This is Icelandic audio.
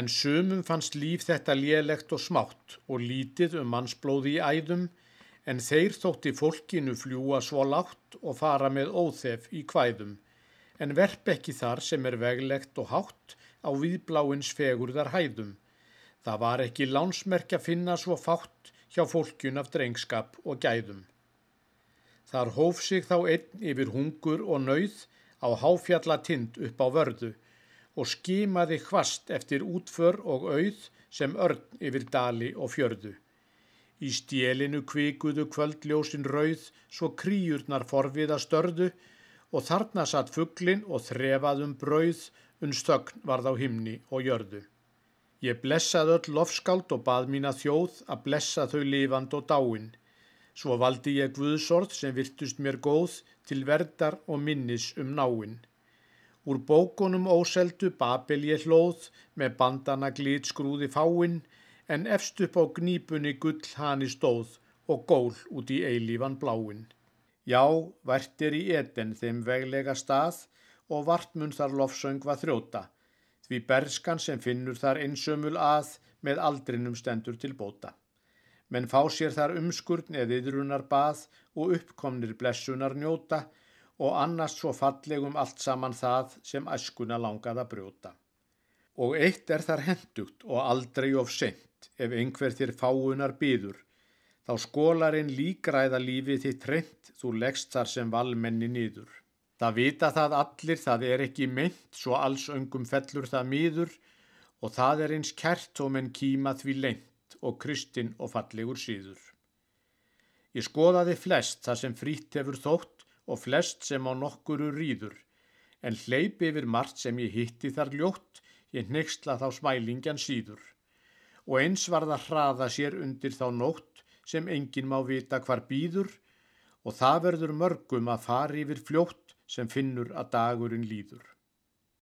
En sumum fannst líf þetta lélegt og smátt og lítið um mannsblóði í æðum, en þeir þótti fólkinu fljúa svo látt og fara með óþef í kvæðum, en verp ekki þar sem er veglegt og hátt á viðbláins fegurðar hæðum. Það var ekki lánsmerk að finna svo fátt hjá fólkjun af drengskap og gæðum. Þar hóf sig þá einn yfir hungur og nauð á háfjallatind upp á vörðu og skimaði hvast eftir útför og auð sem örn yfir dali og fjörðu. Í stjelinu kvikuðu kvöldljósin rauð svo kríurnar forviða störðu og þarna satt fugglin og þrefaðum brauð unstögn varð á himni og jörðu. Ég blessaði öll lofskáld og bað mín að þjóð að blessa þau lifand og dáin. Svo valdi ég Guðsorð sem virtust mér góð til verdar og minnis um náinn. Úr bókunum óseldu Babel ég hlóð með bandana glít skrúði fáinn en efst upp á gnípunni gull hani stóð og gól út í eilífan bláinn. Já, vært er í eten þeim veglega stað og vart mun þar lofsöngva þrjóta því berskan sem finnur þar einsömmul að með aldrinum stendur til bóta menn fá sér þar umskurn eða yðrunar bað og uppkomnir blessunar njóta og annars svo fallegum allt saman það sem æskuna langað að brjóta. Og eitt er þar hendugt og aldrei of sent ef einhver þér fáunar býður, þá skólarinn líkræða lífið þitt reynd þú leggst þar sem valmenni nýður. Það vita það allir, það er ekki mynd, svo alls öngum fellur það mýður og það er eins kert og menn kýma því lengt og kristinn og fallegur síður. Ég skoðaði flest það sem frít hefur þótt og flest sem á nokkuru rýður, en hleyp yfir margt sem ég hitti þar ljótt, ég nexla þá smælingjan síður. Og eins var það hraða sér undir þá nótt sem enginn má vita hvar býður og það verður mörgum að fari yfir fljótt sem finnur að dagurinn líður.